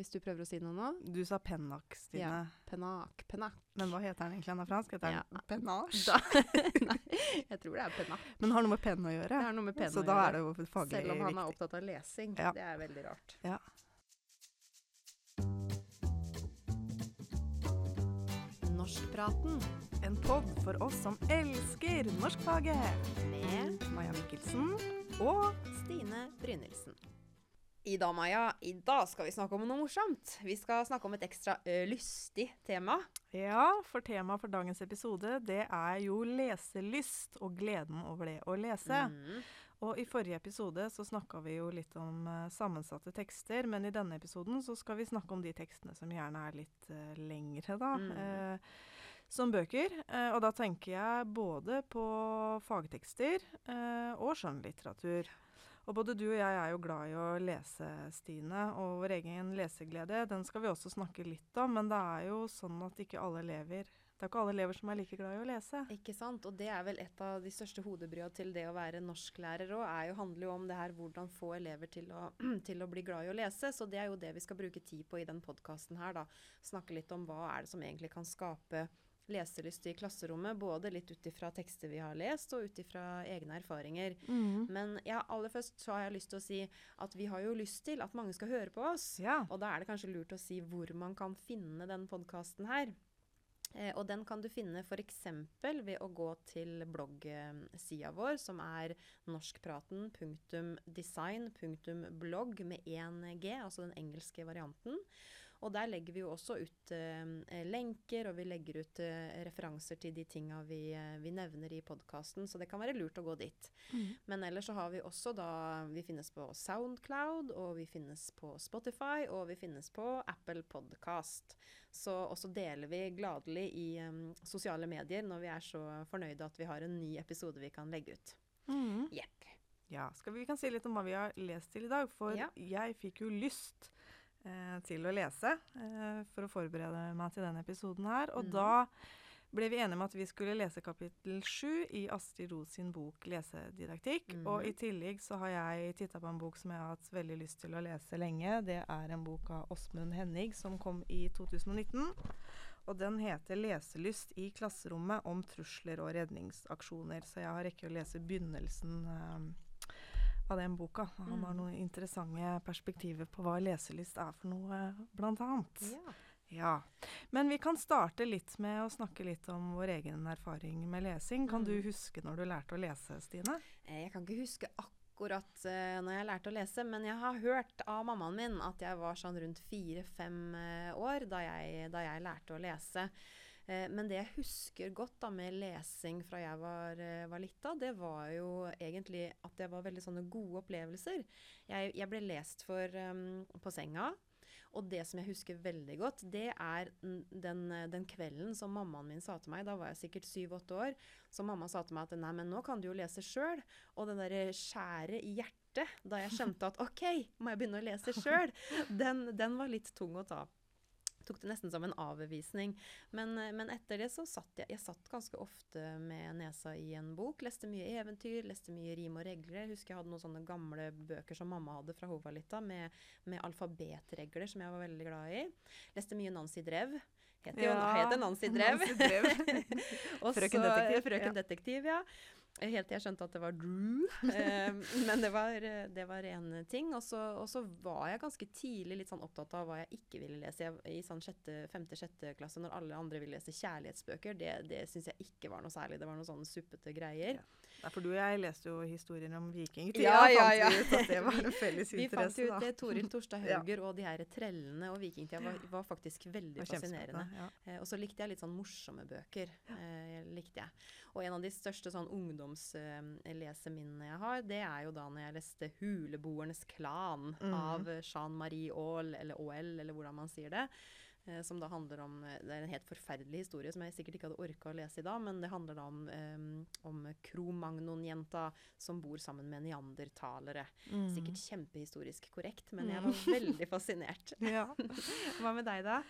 hvis du prøver å si noe nå. Du sa pennak, Stine. Ja. Penak, penak. Men hva heter den egentlig? Han er fransk? Heter den Ja. pennasje? Da, nei, jeg tror det er penak. Men har noe med penn å gjøre? Det har noe med penn Så å da gjøre. er det jo faglig Selv om han er opptatt av lesing. Ja. Det er veldig rart. Ja. Norskpraten En pod for oss som elsker norskfaget. med Maja Mikkelsen og Stine Brynildsen. I dag, Maja, i dag skal vi snakke om noe morsomt. Vi skal snakke om et ekstra ø, lystig tema. Ja, for temaet for dagens episode det er jo leselyst og gleden over det å lese. Mm. Og i forrige episode så snakka vi jo litt om uh, sammensatte tekster, men i denne episoden så skal vi snakke om de tekstene som gjerne er litt uh, lengre, da. Mm. Uh, som bøker. Og da tenker jeg både på fagtekster og skjønnlitteratur. Og både du og jeg er jo glad i å lese, Stine, og vår egen leseglede den skal vi også snakke litt om, men det er jo sånn at ikke alle elever det er ikke alle elever som er like glad i å lese. Ikke sant? Og det er vel et av de største hodebrya til det å være norsklærer òg, handler jo om det her hvordan få elever til å, til å bli glad i å lese. Så det er jo det vi skal bruke tid på i den podkasten her, da. Snakke litt om hva er det som egentlig kan skape leselyst i klasserommet. Både litt ut ifra tekster vi har lest, og ut ifra egne erfaringer. Men ja, aller først så har jeg lyst til å si at vi har jo lyst til at mange skal høre på oss. Ja. Og da er det kanskje lurt å si hvor man kan finne den podkasten her. Eh, og den kan du finne f.eks. ved å gå til bloggsida vår, som er norskpraten.design.blogg med én G, altså den engelske varianten. Og der legger vi jo også ut eh, lenker, og vi legger ut eh, referanser til de tinga vi, eh, vi nevner i podkasten, så det kan være lurt å gå dit. Men ellers så har vi også da Vi finnes på Soundcloud, og vi finnes på Spotify, og vi finnes på Apple Podcast. Så også deler vi gladelig i um, sosiale medier når vi er så fornøyde at vi har en ny episode vi kan legge ut. Mm. Yep. Ja, vi, vi kan si litt om hva vi har lest til i dag. For Ja. jeg fikk jo lyst til å lese eh, for å forberede meg til denne episoden her. Og mm. da ble vi enige om at vi skulle lese kapittel sju i Astrid Ros sin bok 'Lesedidaktikk'. Og i tillegg så har jeg titta på en bok som jeg har hatt veldig lyst til å lese lenge. Det er en bok av Åsmund Henning som kom i 2019. Og den heter 'Leselyst i klasserommet om trusler og redningsaksjoner'. Så jeg har rekket å lese begynnelsen eh, av den boka. Han har Mhm. noen interessante perspektiver på hva leselyst er for noe, blant annet. Ja. Ja. Men vi kan starte litt med å snakke litt om vår egen erfaring med lesing. Kan du Mhm. huske når du lærte å lese, Stine? Eh, Jeg kan ikke huske akkurat uh, når jeg lærte å lese, men jeg har hørt av mammaen min at jeg var sånn rundt fire-fem eh, år da jeg, da jeg lærte å lese. Eh, men det jeg husker godt da med lesing fra jeg var, eh, var lita, det var jo egentlig at det var veldig sånne gode opplevelser. Jeg, jeg ble lest for um, på senga. Og det som jeg husker veldig godt, det er den, den kvelden som mammaen min sa til meg, da var jeg sikkert syv-åtte år, så mamma sa til meg at nei, men nå kan du jo lese sjøl. Og det derre skjæret i hjertet da jeg skjønte at OK, må jeg begynne å lese sjøl, den, den var litt tung å ta. Tok det nesten som en avvisning. Men, eh, men etter det så satt jeg Jeg satt ganske ofte med nesa i en bok. Leste mye eventyr, leste mye rim og regler. Jeg husker jeg hadde noen sånne gamle bøker som mamma hadde fra hun var lita, med, med alfabetregler som jeg var veldig glad i. Leste mye Nancy Drev. Heter jo Ja, heter Nancy Drev. Nancy Drev. Frøken Detektiv, Frøken ja. Detektiv, ja. Helt til jeg skjønte at det var Drew. Eh, men det var, det var en ting. Og så, og så var jeg ganske tidlig litt sånn opptatt av hva jeg ikke ville lese. Jeg, I sånn sjette, femte-sjette klasse, når alle andre ville lese kjærlighetsbøker, det, det syns jeg ikke var noe særlig. Det var noe sånn suppete greier. Nei, for du og jeg leste jo historier om vikingtida. Ja, ja, fant ja. vi ut at det var en felles Vi fant interesse, ut det. Toril Torstad Ja. Hauger og de her trellene og vikingtida var, var faktisk veldig var fascinerende. Ja. Eh, og så likte jeg litt sånn morsomme bøker. Eh, likte jeg. Og en av de største sånn ungdomsleseminnene jeg har, det er jo da når jeg leste 'Huleboernes klan' Mhm. av eh, Jean-Marie Aall, eller Aall, eller hvordan man sier det. Eh, som da handler om eh, Det er en helt forferdelig historie som jeg sikkert ikke hadde orka å lese i dag, men det handler da om, eh, om Cro-Magnon-jenta som bor sammen med neandertalere. Mm. Sikkert kjempehistorisk korrekt, men jeg var veldig fascinert. Ja. Hva med deg, da?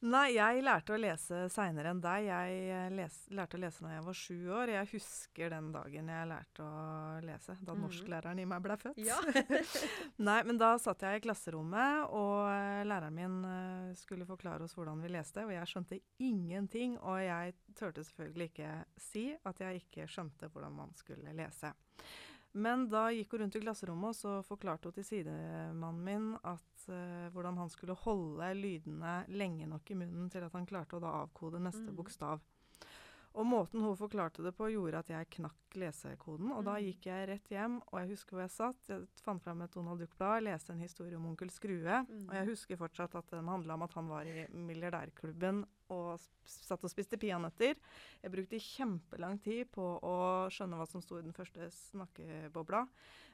Nei, jeg lærte å lese seinere enn deg. Jeg eh, les, lærte å lese da jeg var sju år. Jeg husker den dagen jeg lærte å lese, da mm. norsklæreren i meg ble født. Ja. Nei, men da satt jeg i klasserommet, og eh, læreren min eh, skulle forklare oss hvordan vi leste, og jeg skjønte ingenting. Og jeg turte selvfølgelig ikke si at jeg ikke skjønte hvordan man skulle lese. Men da gikk hun rundt i klasserommet, og så forklarte hun til sidemannen min at uh, hvordan han skulle holde lydene lenge nok i munnen til at han klarte å da avkode neste Mm. bokstav. Og måten hun forklarte det på, gjorde at jeg knakk lesekoden. Og da Mm. gikk jeg rett hjem, og jeg husker hvor jeg satt. Jeg fant fram et Donald Duck-blad, leste en historie om onkel Skrue. Mm. Og jeg husker fortsatt at den handla om at han var i milliardærklubben og satt og spiste peanøtter. Jeg brukte kjempelang tid på å skjønne hva som sto i den første snakkebobla.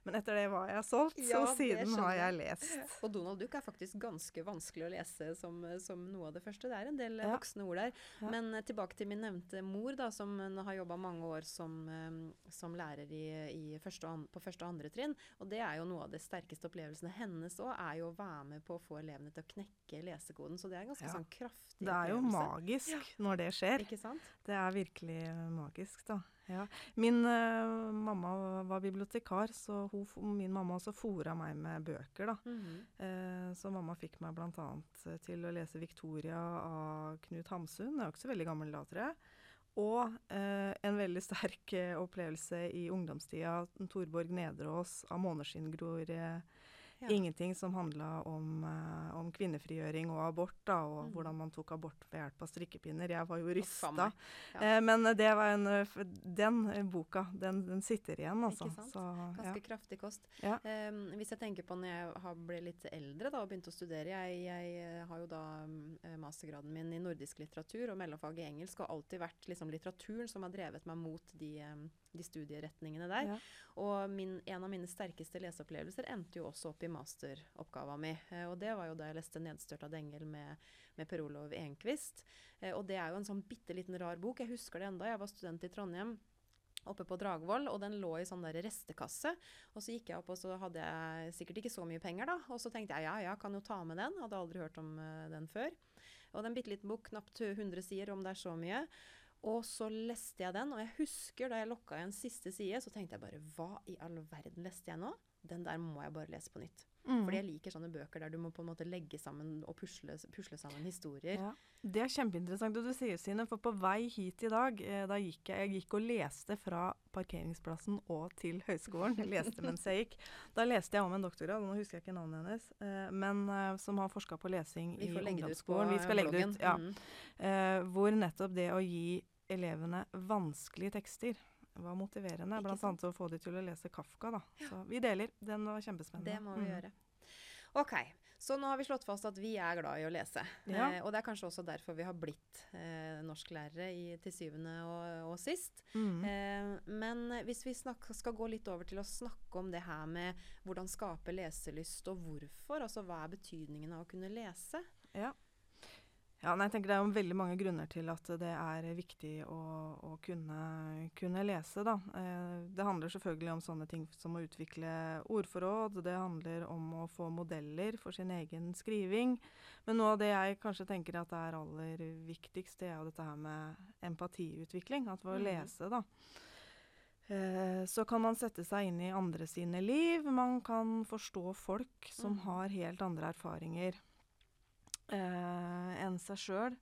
Men etter det var jeg solgt, Ja, så det siden har jeg lest. Og Donald Duck er faktisk ganske vanskelig å lese som, som noe av det første. Det er en del Ja. voksne ord der. Ja. Men eh, tilbake til min nevnte mor, da, som eh, har jobba mange år som, eh, som lærer i, i første og an, på første og andre trinn. Og det er jo noe av de sterkeste opplevelsene hennes òg, er jo å være med på å få elevene til å knekke lesekoden. Så det er en ganske sånn kraftig Det er jo opplevelse. Magisk når det skjer. Ikke sant? Det er virkelig eh, magisk, da. Ja. Min uh, mamma var bibliotekar, så hun, min mamma også fora meg med bøker, da. Mm -hmm. uh, så mamma fikk meg bl.a. til å lese 'Victoria' av Knut Hamsun. Jeg var ikke så veldig gammel da, tror jeg. Og uh, en veldig sterk opplevelse i ungdomstida. Torborg Nedreås av 'Måneskinngror'. Eh, Ja. Ingenting som handla om, uh, om kvinnefrigjøring og abort, da, og mm. hvordan man tok abort ved hjelp av strikkepinner. Jeg var jo rysta. Ja. Uh, men det var en, eh, den eh, boka, den, den sitter igjen, altså. Ikke sant? Så, ja. Ganske kraftig kost. Ehm, hvis jeg tenker på når jeg har ble litt eldre da, og begynte å studere Jeg, jeg eh, har jo da eh, mastergraden min i nordisk litteratur og mellomfag i engelsk, og alltid vært liksom, litteraturen som har drevet meg mot de, um, de studieretningene der. Ja. Og min, en av mine sterkeste leseopplevelser endte jo også opp i masteroppgava mi. Eh, og det var jo da jeg leste 'Nedstørt av Dengel' med, med Per Olov Enquist. Eh, og det er jo en sånn bitte liten rar bok. Jeg husker det enda. Jeg var student i Trondheim oppe på Dragvoll, og den lå i sånn der restekasse. Og så gikk jeg opp, og så hadde jeg sikkert ikke så mye penger, da. Og så tenkte jeg ja, ja, kan jo ta med den. Hadde aldri hørt om uh, den før. Og det er en bitte liten bok, knapt 100 sider, om det er så mye. Og så leste jeg den, og jeg husker da jeg lokka igjen siste side, så tenkte jeg bare hva i all verden leste jeg nå? Den der må jeg bare lese på nytt. Mm. Fordi jeg liker sånne bøker der du må på en måte legge sammen og pusle, pusle sammen historier. Ja. Det er kjempeinteressant det du sier, Sine. For på vei hit i dag, eh, da gikk jeg, jeg gikk og leste fra parkeringsplassen og til høyskolen. Jeg leste mens jeg gikk. Da leste jeg om en doktorgrad, nå husker jeg ikke navnet hennes, eh, men eh, som har forska på lesing i ungdomsskolen. Vi skal legge det ut, ja. Mm. Hvor nettopp det å gi elevene vanskelige tekster var motiverende. Blant sant? annet å få de til å lese Kafka. da. Så vi deler. Den var kjempespennende. Det må vi Mm. gjøre. Ok, så nå har vi slått fast at vi er glad i å lese. Ja. Eh, og det er kanskje også derfor vi har blitt eh, norsklærere i, til syvende og, og sist. Mm. Eh, men hvis vi snak, skal gå litt over til å snakke om det her med hvordan skape leselyst, og hvorfor, altså hva er betydningen av å kunne lese? Ja. Ja, nei, jeg tenker Det er jo veldig mange grunner til at det er viktig å, å kunne, kunne lese. Da. Eh, det handler selvfølgelig om sånne ting som å utvikle ordforråd. Det handler om å få modeller for sin egen skriving. Men noe av det jeg kanskje tenker at er aller viktigst, det er jo dette her med empatiutvikling. At ved å Mhm. lese, da. Eh, så kan man sette seg inn i andre sine liv. Man kan forstå folk som Mhm. har helt andre erfaringer enn seg sjøl.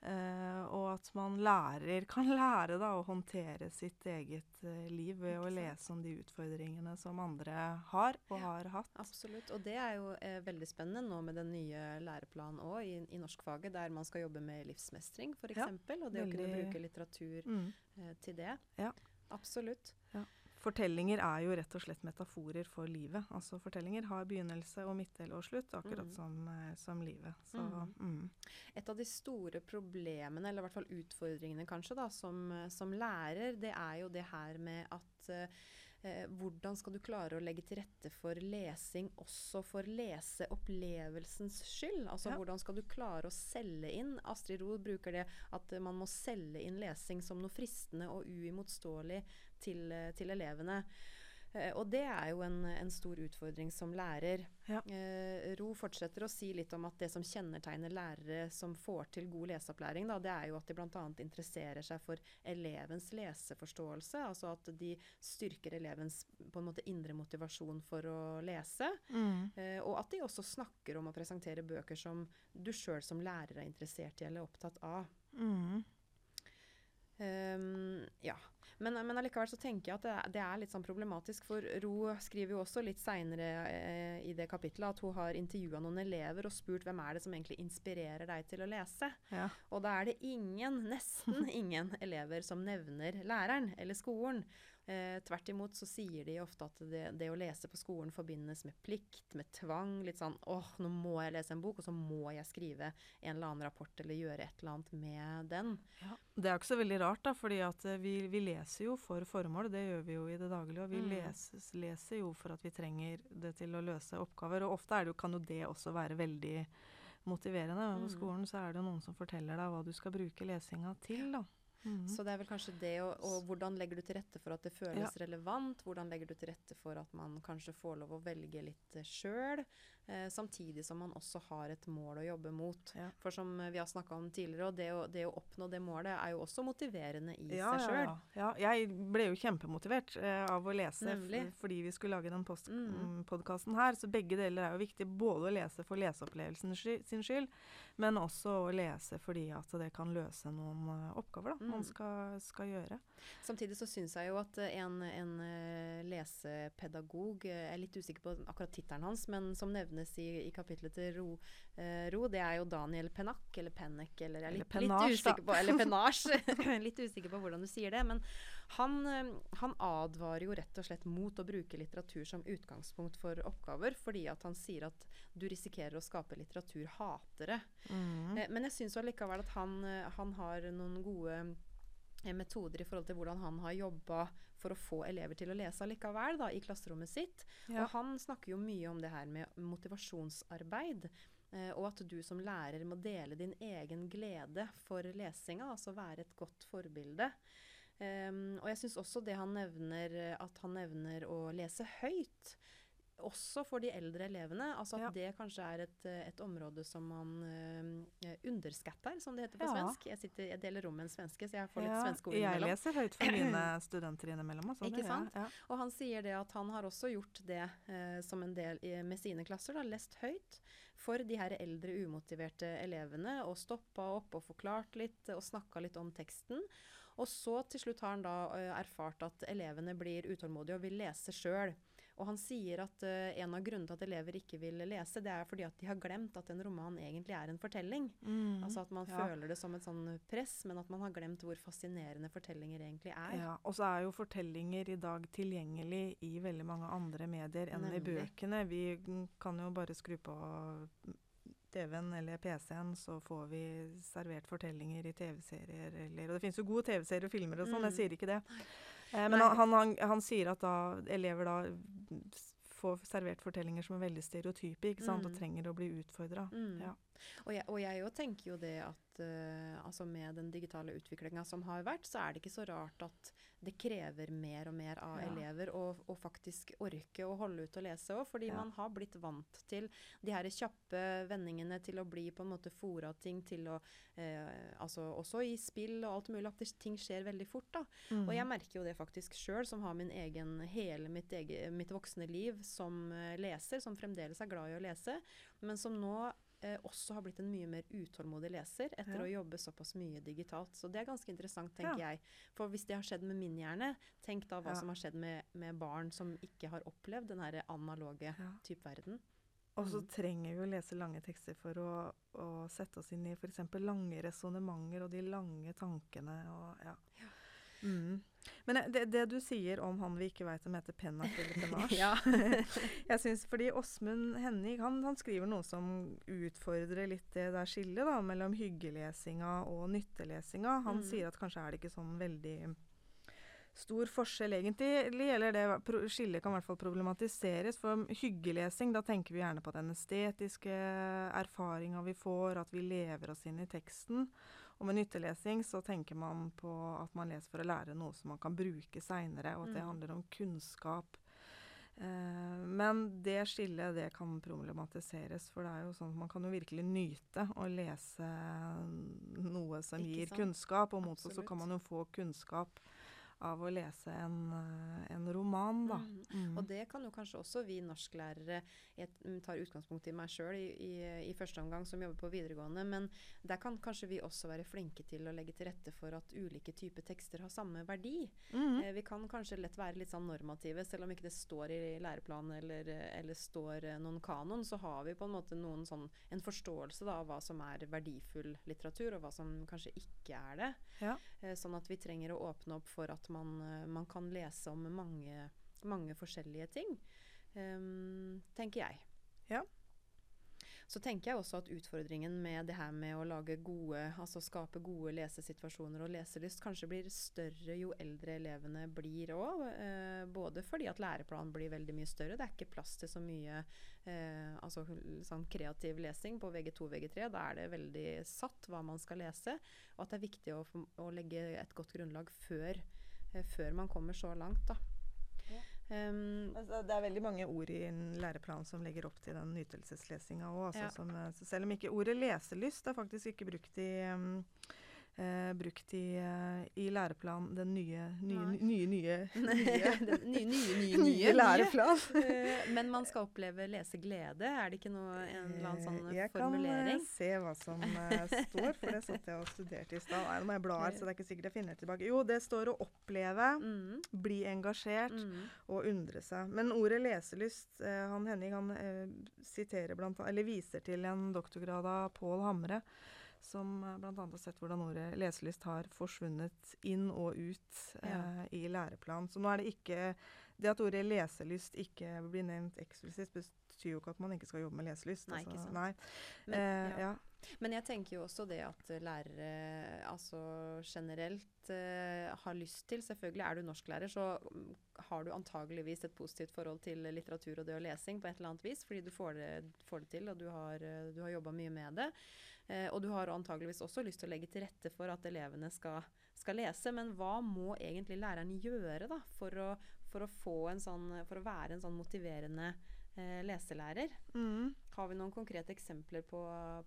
Eh, og at man lærer, kan lære da, å håndtere sitt eget eh, liv ved å lese om de utfordringene som andre har og har hatt. Absolutt. Og det er jo eh, veldig spennende nå med den nye læreplanen òg i, i norskfaget, der man skal jobbe med livsmestring f.eks. Ja, og det å kunne bruke litteratur Mm. eh, til det. Ja. Absolutt. Fortellinger er jo rett og slett metaforer for livet. Altså Fortellinger har begynnelse og midtdel og slutt, akkurat Mm. som, eh, som livet. Så, Mm. mm. Et av de store problemene, eller i hvert fall utfordringene kanskje, da, som, eh, som lærer, det er jo det her med at eh, eh, hvordan skal du klare å legge til rette for lesing også for leseopplevelsens skyld? Altså Ja. hvordan skal du klare å selge inn? Astrid Roe bruker det at man må selge inn lesing som noe fristende og uimotståelig til, eh, til elevene. Eh, og det er jo en, en stor utfordring som lærer. Ja. Eh, Ro fortsetter å si litt om at det som kjennetegner lærere som får til god leseopplæring, da, det er jo at de bl.a. interesserer seg for elevens leseforståelse. Altså at de styrker elevens på en måte indre motivasjon for å lese. Mm. Eh, og at de også snakker om å presentere bøker som du sjøl som lærer er interessert i eller opptatt av. Mm. Um, ja. Men, men allikevel så tenker jeg at det, er- det er litt sånn problematisk. For Ro skriver jo også litt seinere eh, i det kapittelet at hun har intervjua noen elever og spurt hvem er det som egentlig inspirerer deg til å lese. Ja. Og da er det ingen, nesten ingen elever som nevner læreren eller skolen. Eh, tvert imot så sier de ofte at det, det å lese på skolen forbindes med plikt, med tvang. Litt sånn åh, nå må jeg lese en bok, og så må jeg skrive en eller annen rapport eller gjøre et eller annet med den. Det er jo ikke så veldig rart, da, fordi at eh, vi, vi leser jo for formål. Det gjør vi jo i det daglige. Og vi Mm. leses, leser jo for at vi trenger det til å løse oppgaver. Og ofte er det jo, kan jo det også være veldig motiverende. På Mm. skolen så er det jo noen som forteller deg hva du skal bruke lesinga til, da. Mhm. Så det er vel kanskje det, og, og hvordan legger du til rette for at det føles Ja. relevant? Hvordan legger du til rette for at man kanskje får lov å velge litt uh, sjøl? Eh, samtidig som man også har et mål å jobbe mot. Ja. For som vi har snakka om tidligere, og det å, det å oppnå det målet er jo også motiverende i ja, seg sjøl. ja, ja. jeg ble jo kjempemotivert eh, av å lese fordi vi skulle lage den Mm. podkasten her. Så begge deler er jo viktig. Både å lese for leseopplevelsen sky sin skyld, men også å lese fordi at det kan løse noen uh, oppgaver da, man Mm. skal, skal gjøre. Samtidig så syns jeg jo at eh, en, en eh, lesepedagog Jeg er litt usikker på akkurat tittelen hans, men som nevnes i, i kapitlet til Ro, eh, Ro, det er jo Daniel Pennak, eller Pennek, eller jeg er litt, Pennage, litt usikker på Eller Penage. litt usikker på hvordan du sier det. Men han, eh, han advarer jo rett og slett mot å bruke litteratur som utgangspunkt for oppgaver, fordi at han sier at du risikerer å skape litteraturhatere. Mm. Eh, Men jeg syns allikevel at han, eh, han har noen gode eh, metoder i forhold til hvordan han har jobba for å få elever til å lese allikevel da, i klasserommet sitt. Ja. Og han snakker jo mye om det her med motivasjonsarbeid. Eh, og at du som lærer må dele din egen glede for lesinga, altså være et godt forbilde. Um, og jeg syns også det han nevner, at han nevner å lese høyt. Også for de eldre elevene. Altså at Ja. det kanskje er et, et område som man uh, underskatter, som det heter på Ja. svensk. Jeg, sitter, jeg deler rom med en svenske, så jeg får litt Ja, svenske ord jeg leser høyt for mine studenter innimellom. Altså, Ikke det sant? Ja. Og han sier det at han har også gjort det uh, som en del i, med sine klasser, da, lest høyt for de her eldre umotiverte elevene, og stoppa opp og forklart litt og snakka litt om teksten. Og så til slutt har han da uh, erfart at elevene blir utålmodige og vil lese sjøl. Og han sier at uh, en av grunnene til at elever ikke vil lese, det er fordi at de har glemt at en roman egentlig er en fortelling. Mm. Altså at man Ja. føler det som et sånn press, men at man har glemt hvor fascinerende fortellinger egentlig er. Ja, og så er jo fortellinger i dag tilgjengelig i veldig mange andre medier enn i bøkene. Vi kan jo bare skru på TV-en eller PC-en, så får vi servert fortellinger i TV-serier eller Og det finnes jo gode TV-serier og filmer og sånn, Mm. jeg sier ikke det. Eh, men han, han, han, sier at da elever da får servert fortellinger som er veldig stereotype, ikke sant, og Mm. trenger å bli utfordra. Mm. Ja. Og jeg, og jeg tenker jo det at uh, altså med den digitale utviklinga som har vært, så er det ikke så rart at det krever mer og mer av Ja. elever å å faktisk orke å holde ut og lese òg. Fordi Ja. man har blitt vant til de her kjappe vendingene til å bli på en måte fora ting til å uh, Altså også i spill og alt mulig, at det, ting skjer veldig fort, da. Mm. Og jeg merker jo det faktisk sjøl, som har min egen, hele mitt, ege, mitt voksne liv som eh, leser, som fremdeles er glad i å lese, men som nå eh, også har blitt en mye mer utålmodig leser etter Ja. å jobbe såpass mye digitalt. Så det er ganske interessant, tenker Ja. jeg. For hvis det har skjedd med min hjerne, tenk da hva Ja. som har skjedd med, med barn som ikke har opplevd den her analoge Ja. type verden. Og så Mm. trenger vi å lese lange tekster for å, å sette oss inn i f.eks. lange resonnementer og de lange tankene og ja. Mm. Men eh, det, det du sier om han vi ikke veit om heter Pennak eller Penage. Jeg synes fordi Åsmund Henning han, han skriver noe som utfordrer litt det der skillet da, mellom hyggelesinga og nyttelesinga. Han Mm. sier at kanskje er det ikke sånn veldig stor forskjell egentlig. Eller det skillet kan i hvert fall problematiseres. For hyggelesing, da tenker vi gjerne på den estetiske erfaringa vi får, at vi lever oss inn i teksten. Og med nyttelesing så tenker man på at man leser for å lære noe som man kan bruke seinere, og at det Mm. handler om kunnskap Eh, men det skillet det kan problematiseres, for det er jo sånn at man kan jo virkelig nyte å lese noe som Ikke gir sant? kunnskap, og motsatt så kan man jo få kunnskap av å lese en, eh, en roman, da. Mm. Mm. Og det kan jo kanskje også vi norsklærere Jeg tar utgangspunkt i meg sjøl i, i, i første omgang, som jobber på videregående. Men der kan kanskje vi også være flinke til å legge til rette for at ulike typer tekster har samme verdi. Mm. Eh, vi kan kanskje lett være litt sånn normative, selv om ikke det står i læreplanen eller, eller står eh, noen kanon, så har vi på en måte noen sånn, en forståelse da, av hva som er verdifull litteratur, og hva som kanskje ikke er det. Ja. Eh, sånn at vi trenger å åpne opp for at man, eh, man kan lese om mange, mange forskjellige ting, um, tenker jeg. Ja. Så tenker jeg også at utfordringen med det her med å lage gode, altså skape gode lesesituasjoner og leselyst kanskje blir større jo eldre elevene blir òg. Eh, både fordi at læreplanen blir veldig mye større. Det er ikke plass til så mye eh, altså, sånn kreativ lesing på VG2 VG3. Da er det veldig satt hva man skal lese. Og at det er viktig å, å legge et godt grunnlag før, før man kommer så langt. Da. Ja. Um, Altså, det er veldig mange ord i en læreplan som legger opp til den nytelseslesinga òg. Altså, Ja. som, eh, selv om ikke ordet leselyst er faktisk ikke brukt i um, eh, brukt i, eh, i læreplan den nye, nye, nye, nye, Den nye, nye, nye, nye, nye læreplan. Eh, Men man skal oppleve leseglede. Er det ikke noe, en eller annen sånn Eh, Jeg formulering? kan eh, se hva som eh, står, for det satt jeg og studerte i stad. Nå må jeg bla her, så det er ikke sikkert jeg finner det tilbake. Jo, det står å oppleve, Mm, bli engasjert mm, og undre seg. Men ordet leselyst eh, Han Henning han eh, blant, eller viser til en doktorgrad av Pål Hamre, som eh, bl.a. har sett hvordan ordet leselyst har forsvunnet inn og ut eh, Ja. i læreplanen. Så nå er det ikke Det at ordet leselyst ikke blir nevnt eksplisitt, betyr jo ikke at man ikke skal jobbe med leselyst. Nei, ikke sant. Nei. Men, Eh, ja. ja. Men jeg tenker jo også det at eh, lærere altså generelt eh, har lyst til Selvfølgelig er du norsklærer, så mm, har du antageligvis et positivt forhold til litteratur og det og lesing på et eller annet vis, fordi du får det, får det til, og du har, eh, du har jobba mye med det. Eh, og du har antageligvis også lyst til å legge til rette for at elevene skal, skal lese. Men hva må egentlig læreren gjøre da, for å, for å, sånn, for å være en sånn motiverende eh, leselærer? Mm. Har vi noen konkrete eksempler på,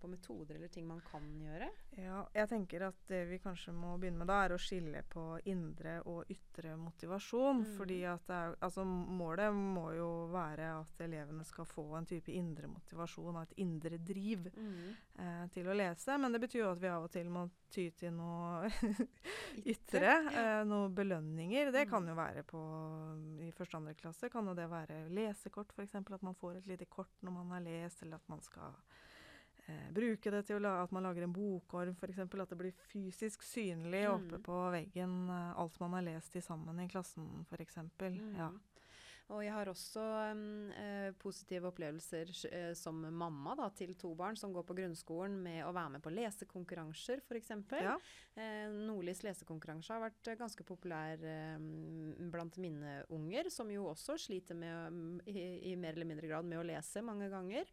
på metoder eller ting man kan gjøre? Ja, jeg tenker at det vi kanskje må begynne med da, er å skille på indre og ytre motivasjon. Mm. Fordi at det er, altså målet må jo være at elevene skal få en type indre motivasjon og et indre driv eh, til å lese. Men det betyr jo at vi av og til må ty til noe ytre. Eh, noen belønninger. Det kan Mm. jo være på I første og andre klasse kan jo det være lesekort, f.eks. At man får et lite kort når man har lest, eller at man skal eh, bruke det til at man lager en bokorm, f.eks. At det blir fysisk synlig Mm. oppe på veggen eh, alt man har lest i sammen i klassen, f.eks. Ja. Og jeg har også eh, positive opplevelser eh, som mamma da, til to barn som går på grunnskolen, med å være med på lesekonkurranser, f.eks. Ja. Eh, Nordlys lesekonkurranse har vært eh, ganske populær blant mine unger, som jo også sliter med, i, i mer eller mindre grad med å lese mange ganger.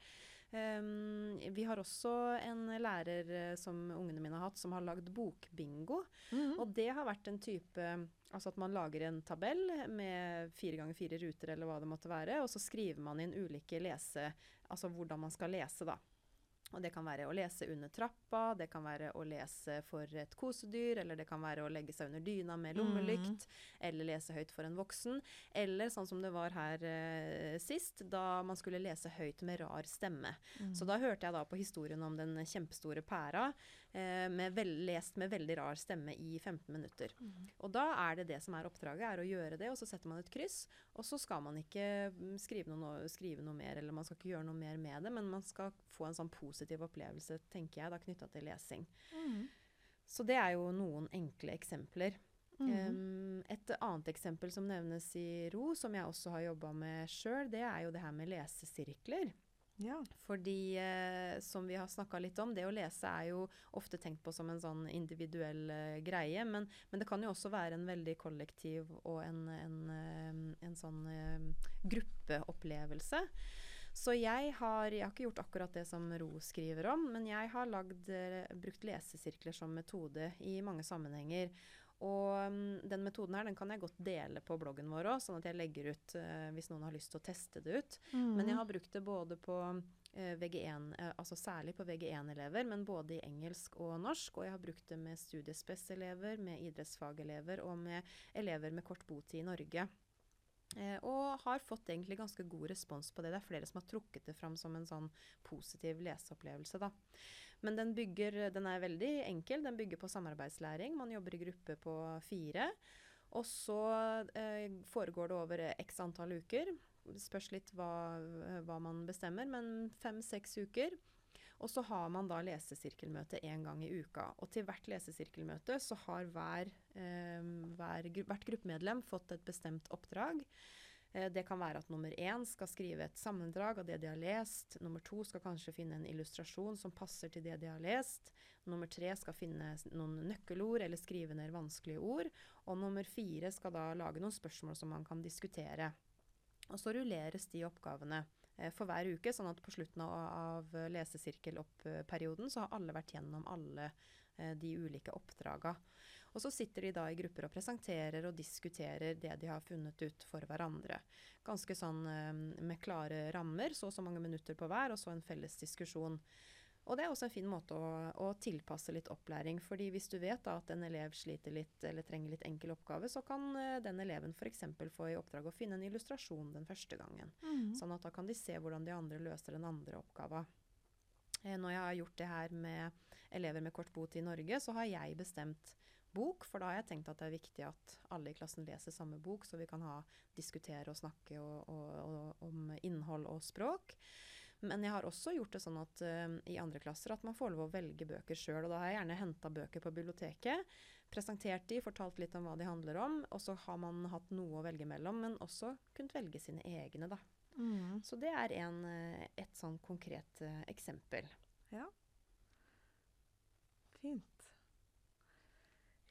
Um, vi har også en lærer eh, som ungene mine har hatt, som har lagd bokbingo. Mhm. Og det har vært en type Altså at man lager en tabell med fire ganger fire ruter, eller hva det måtte være, og så skriver man inn ulike lese... Altså hvordan man skal lese, da. Og det kan være å lese under trappa, det kan være å lese for et kosedyr, eller det kan være å legge seg under dyna med lommelykt, eller lese høyt for en voksen. Eller sånn som det var her eh, sist, da man skulle lese høyt med rar stemme. Mm. Så da hørte jeg da på historien om den kjempestore pæra, med vel, lest med veldig rar stemme i 15 minutter. Mm. Og da er det det som er oppdraget, er å gjøre det, og så setter man et kryss. Og så skal man ikke mm, skrive noe, skrive noe mer, eller man skal ikke gjøre noe mer med det, men man skal få en sånn positiv opplevelse, tenker jeg, da knytta til lesing. Mm. Så det er jo noen enkle eksempler. Mm. Um, et annet eksempel som nevnes i ro, som jeg også har jobba med sjøl, det er jo det her med lesesirkler. Ja. Fordi, eh, som vi har snakka litt om, det å lese er jo ofte tenkt på som en sånn individuell eh, greie, men, men det kan jo også være en veldig kollektiv og en, en, en, en sånn eh, gruppeopplevelse. Så jeg har, jeg har ikke gjort akkurat det som Ro skriver om, men jeg har lagd, eh, brukt lesesirkler som metode i mange sammenhenger. Og um, den metoden her den kan jeg godt dele på bloggen vår òg, sånn at jeg legger ut uh, hvis noen har lyst til å teste det ut. Mm. Men jeg har brukt det både på uh, VG1, uh, altså særlig på VG1-elever, men både i engelsk og norsk. Og jeg har brukt det med studiespes-elever, med idrettsfagelever og med elever med kort botid i Norge. Eh, og har fått egentlig ganske god respons på det. Det er flere som har trukket det fram som en sånn positiv leseopplevelse. da. Men den, bygger, den er veldig enkel. Den bygger på samarbeidslæring. Man jobber i gruppe på fire. Og så eh, foregår det over x antall uker. Spørs litt hva, hva man bestemmer, men fem-seks uker. Og så har man da lesesirkelmøte én gang i uka. Og til hvert lesesirkelmøte så har hver, eh, hver, hvert gruppemedlem fått et bestemt oppdrag. Eh, det kan være at nummer én skal skrive et sammendrag av det de har lest. Nummer to skal kanskje finne en illustrasjon som passer til det de har lest. Nummer tre skal finne noen nøkkelord eller skrive ned vanskelige ord. Og nummer fire skal da lage noen spørsmål som man kan diskutere. Og så rulleres de oppgavene eh, for hver uke, sånn at på slutten av, lesesirkelperioden så har alle vært gjennom alle eh, de ulike oppdraga. Og så sitter de da i grupper og presenterer og diskuterer det de har funnet ut for hverandre. Ganske sånn eh, med klare rammer, så og så mange minutter på hver, og så en felles diskusjon. Og det er også en fin måte å, å tilpasse litt opplæring. fordi hvis du vet da, at en elev sliter litt eller trenger litt enkel oppgave, så kan uh, den eleven f.eks. få i oppdrag å finne en illustrasjon den første gangen. Mm. Sånn at da kan de se hvordan de andre løser den andre oppgava. Eh, når jeg har gjort det her med elever med kort botid i Norge, så har jeg bestemt bok, for da har jeg tenkt at det er viktig at alle i klassen leser samme bok, så vi kan ha, diskutere og snakke og, og, og, om innhold og språk. Men jeg har også gjort det sånn at uh, i andre klasser at man får lov å velge bøker sjøl. Og da har jeg gjerne henta bøker på biblioteket, presentert de, fortalt litt om hva de handler om. Og så har man hatt noe å velge mellom, men også kunnet velge sine egne, da. Mm. Så det er en, et sånn konkret uh, eksempel. Ja. Fint.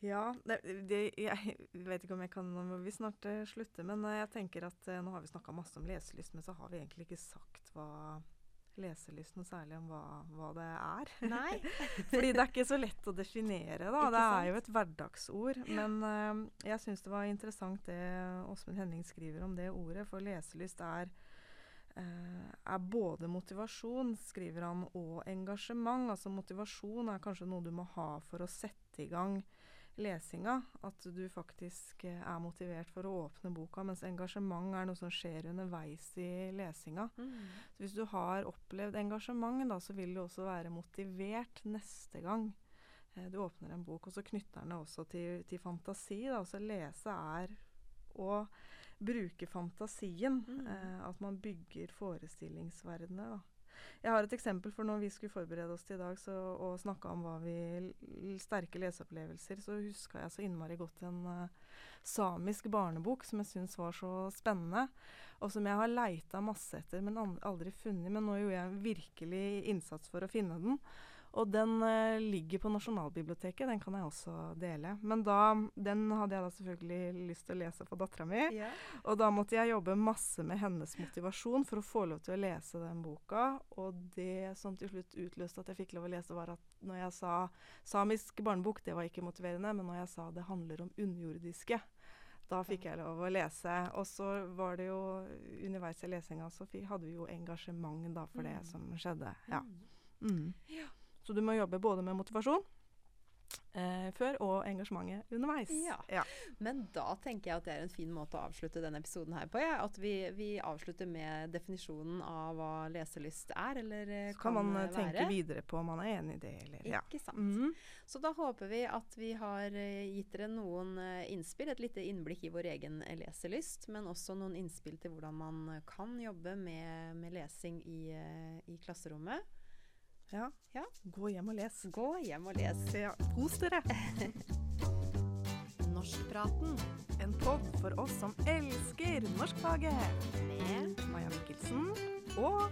Ja, det, det, jeg vet ikke om jeg kan Nå må vi snart uh, slutte, men uh, jeg tenker at uh, nå har vi snakka masse om leselyst, men så har vi egentlig ikke sagt hva leselyst noe særlig om hva, hva det er. Nei. Fordi det er ikke så lett å definere, da. Det er jo et hverdagsord. Men jeg syns det var interessant det Åsmund Henning skriver om det ordet, for leselyst er er både motivasjon, skriver han, og engasjement. Altså motivasjon er kanskje noe du må ha for å sette i gang lesinga. At du faktisk eh, er motivert for å åpne boka, mens engasjement er noe som skjer underveis i lesinga. Mm. Så hvis du har opplevd engasjement, da, så vil du også være motivert neste gang eh, du åpner en bok. Og så knytter den også til, til fantasi. Da. Altså lese er å bruke fantasien. Mm. Eh, at man bygger forestillingsverdener. da. Jeg har et eksempel, for når vi skulle forberede oss til i dag så, og snakka om hva vi sterke leseopplevelser, så huska jeg så innmari godt en uh, samisk barnebok som jeg syns var så spennende. Og som jeg har leita masse etter, men aldri funnet. Men nå gjorde jeg virkelig innsats for å finne den. Og den uh, ligger på Nasjonalbiblioteket. Den kan jeg også dele. Men da, den hadde jeg da selvfølgelig lyst til å lese for dattera mi. Yeah. Og da måtte jeg jobbe masse med hennes motivasjon for å få lov til å lese den boka. Og det som til slutt utløste at jeg fikk lov å lese, var at når jeg sa samisk barnebok, det var ikke motiverende, men når jeg sa det handler om underjordiske, da fikk jeg lov å lese. Og så var det jo underveis i lesinga så hadde vi jo engasjement da for det Mm. som skjedde. Ja. Mm. Mm. Ja. Så du må jobbe både med motivasjon eh, før og engasjementet underveis. Ja. ja. Men da tenker jeg at det er en fin måte å avslutte denne episoden her på. Ja. At vi, vi avslutter med definisjonen av hva leselyst er, eller eh, Så kan man eh, eh, tenke være. videre på om man er enig i det, eller ja. Ikke sant. Mhm. Så da håper vi at vi har eh, gitt dere noen eh, innspill, et lite innblikk i vår egen leselyst, men også noen innspill til hvordan man kan jobbe med, med lesing i, i klasserommet. Ja. Ja. Gå hjem og les. Gå hjem og les. Ja. Kos dere! Norskpraten En pod for oss som elsker norskfaget. med Maja Mikkelsen og